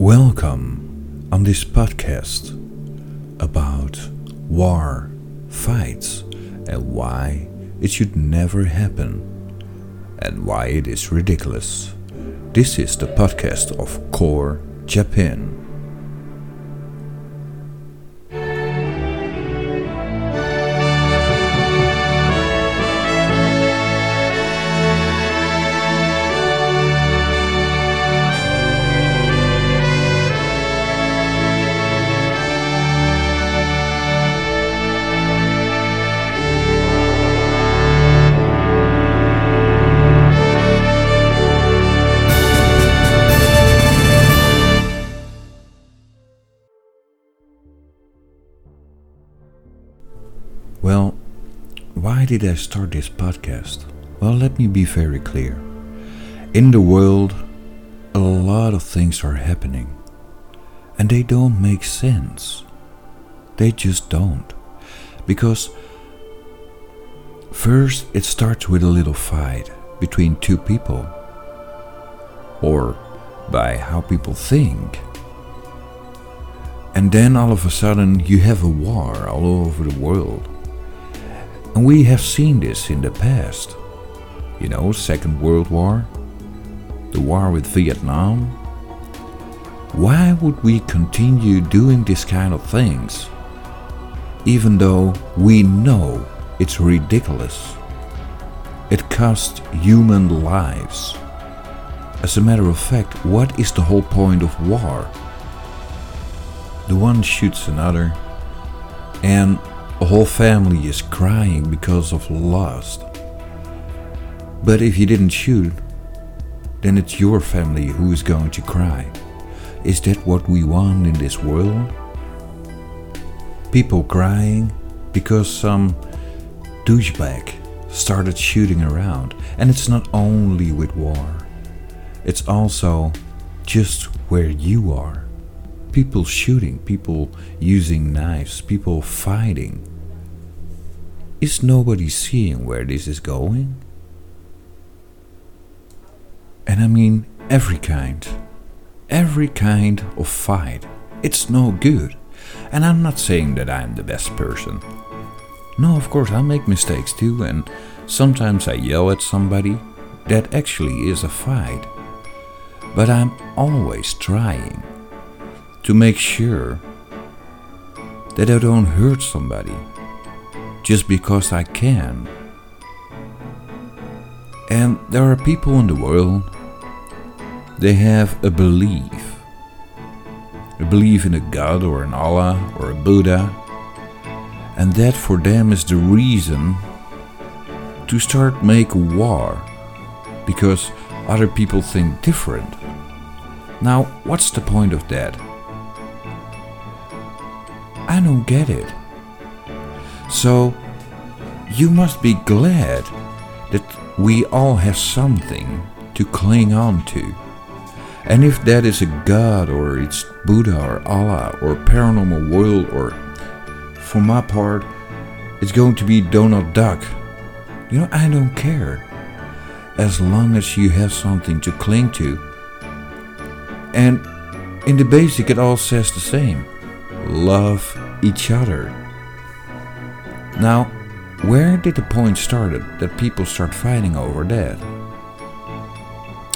Welcome on this podcast about war, fights, and why it should never happen, and why it is ridiculous. This is the podcast of Core Japan. Well, why did I start this podcast? Well, let me be very clear. In the world, a lot of things are happening, and they don't make sense. They just don't. Because first, it starts with a little fight between two people, or by how people think. And then all of a sudden, you have a war all over the world. And we have seen this in the past. You know, Second World War, the war with Vietnam. Why would we continue doing this kind of things? Even though we know it's ridiculous. It costs human lives. As a matter of fact, what is the whole point of war? The one shoots another, and a whole family is crying because of loss. But if you didn't shoot, then it's your family who is going to cry. Is that what we want in this world? People crying because some douchebag started shooting around. And it's not only with war, it's also just where you are. People shooting, people using knives, people fighting. Is nobody seeing where this is going? And I mean every kind. Every kind of fight. It's no good. And I'm not saying that I'm the best person. No, of course, I make mistakes too, and sometimes I yell at somebody. That actually is a fight. But I'm always trying to make sure that I don't hurt somebody just because I can. And there are people in the world, they have a belief. A belief in a God or an Allah or a Buddha. And that for them is the reason to start make war because other people think different. Now, what's the point of that? I don't get it. So, you must be glad that we all have something to cling on to. And if that is a God or it's Buddha or Allah or paranormal world or for my part it's going to be Donald Duck. You know, I don't care. As long as you have something to cling to. And in the basic it all says the same. Love each other. Now, where did the point started that people start fighting over that?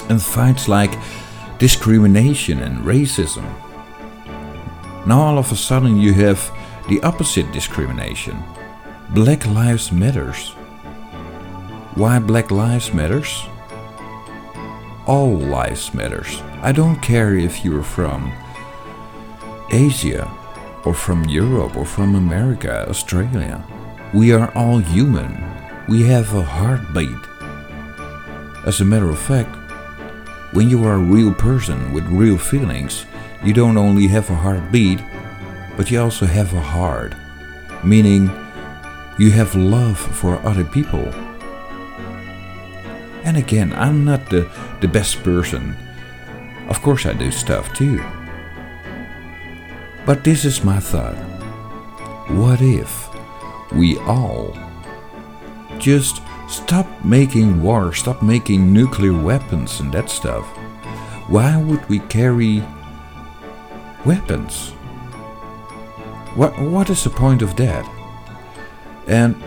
And fights like discrimination and racism. Now all of a sudden you have the opposite discrimination. Black Lives Matters. Why Black Lives Matters? All lives matters. I don't care if you're from Asia or from Europe or from America, Australia. We are all human. We have a heartbeat. As a matter of fact, when you are a real person with real feelings, you don't only have a heartbeat, but you also have a heart. Meaning, you have love for other people. And again, I'm not the, the best person. Of course, I do stuff too. But this is my thought. What if we all just stop making war, stop making nuclear weapons and that stuff? Why would we carry weapons. What, what is the point of that? And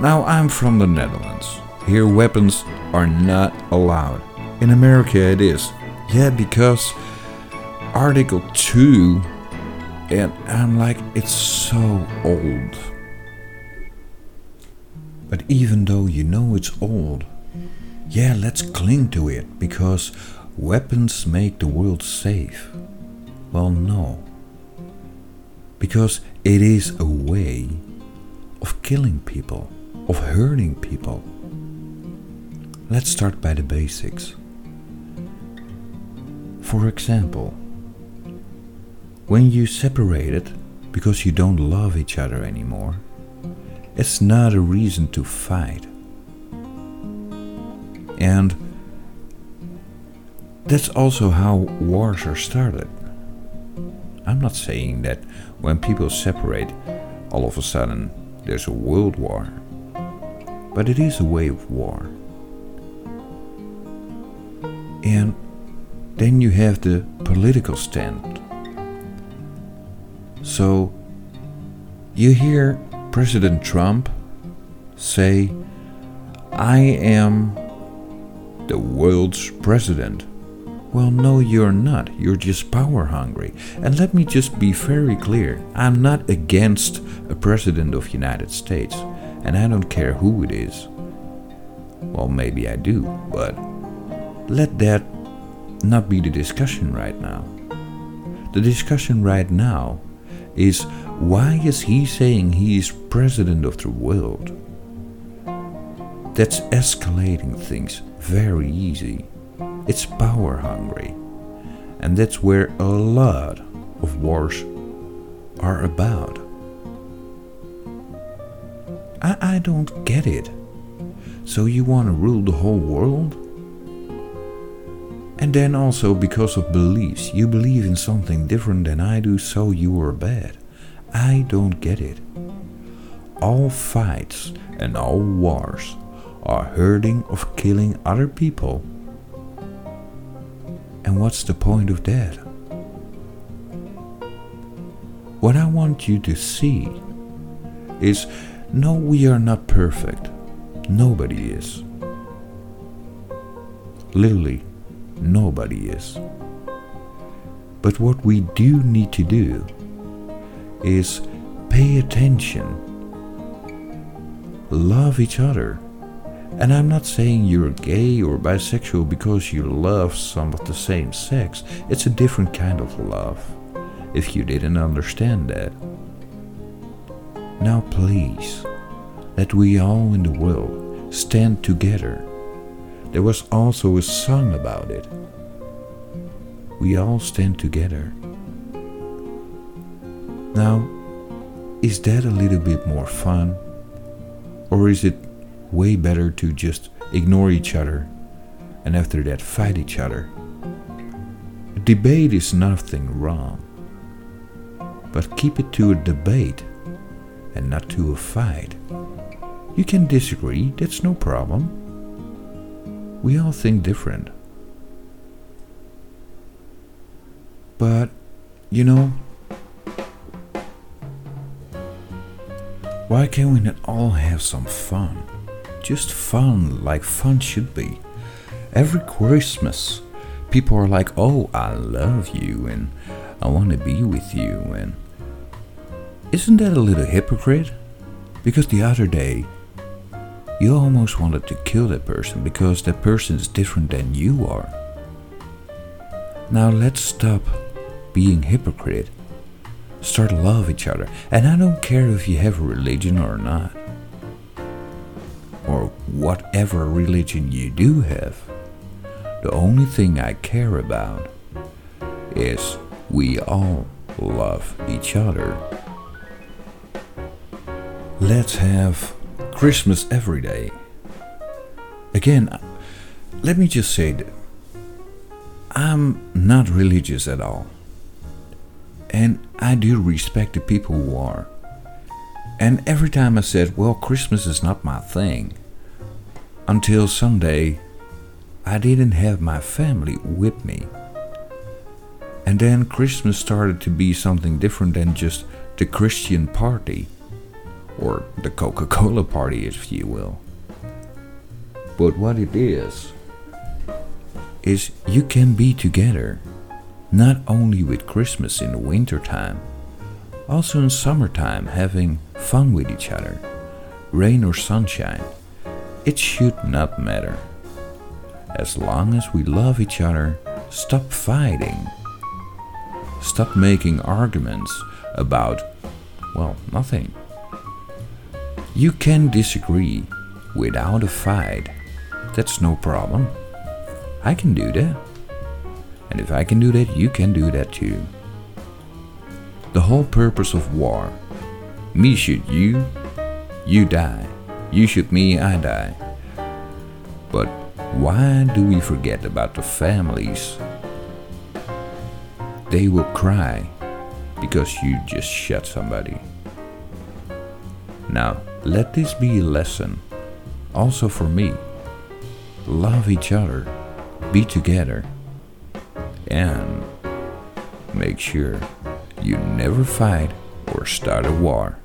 now I'm from the Netherlands. Here weapons are not allowed. In America it is. Yeah, because Article 2 and I'm like it's so old. But even though you know it's old, yeah, let's cling to it because weapons make the world safe. Well, no. Because it is a way of killing people, of hurting people. Let's start by the basics. For example, when you separated because you don't love each other anymore, it's not a reason to fight. And that's also how wars are started. I'm not saying that when people separate, all of a sudden there's a world war. But it is a way of war. And then you have the political stand. So you hear President Trump say, I am the world's president. Well, no, you're not. You're just power hungry. And let me just be very clear I'm not against a president of United States, and I don't care who it is. Well, maybe I do, but let that not be the discussion right now. The discussion right now is why is he saying he is president of the world? That's escalating things very easy. It's power hungry. And that's where a lot of wars are about. I, I don't get it. So you want to rule the whole world? And then also because of beliefs. You believe in something different than I do, so you are bad. I don't get it. All fights and all wars are hurting of killing other people. And what's the point of that? What I want you to see is no, we are not perfect. Nobody is. Literally, Nobody is. But what we do need to do is pay attention, love each other. And I'm not saying you're gay or bisexual because you love some of the same sex. It's a different kind of love, if you didn't understand that. Now, please, let we all in the world stand together there was also a song about it. We all stand together. Now, is that a little bit more fun? Or is it way better to just ignore each other and after that fight each other? A debate is nothing wrong, but keep it to a debate and not to a fight. You can disagree, that's no problem. We all think different. But, you know, why can't we not all have some fun? Just fun, like fun should be. Every Christmas, people are like, oh, I love you and I want to be with you. And isn't that a little hypocrite? Because the other day, you almost wanted to kill that person because that person is different than you are. Now let's stop being hypocrite. Start love each other. And I don't care if you have a religion or not. Or whatever religion you do have. The only thing I care about is we all love each other. Let's have Christmas every day. Again, let me just say that I'm not religious at all. And I do respect the people who are. And every time I said, well, Christmas is not my thing, until Sunday I didn't have my family with me. And then Christmas started to be something different than just the Christian party, or the Coca Cola party, if you will. But what it is, is you can be together, not only with Christmas in the winter time, also in summertime having fun with each other, rain or sunshine. It should not matter. As long as we love each other, stop fighting. Stop making arguments about, well, nothing. You can disagree without a fight. That's no problem. I can do that. And if I can do that, you can do that too. The whole purpose of war me shoot you, you die. You shoot me, I die. But why do we forget about the families? They will cry because you just shot somebody. Now, let this be a lesson also for me. Love each other, be together, and make sure you never fight or start a war.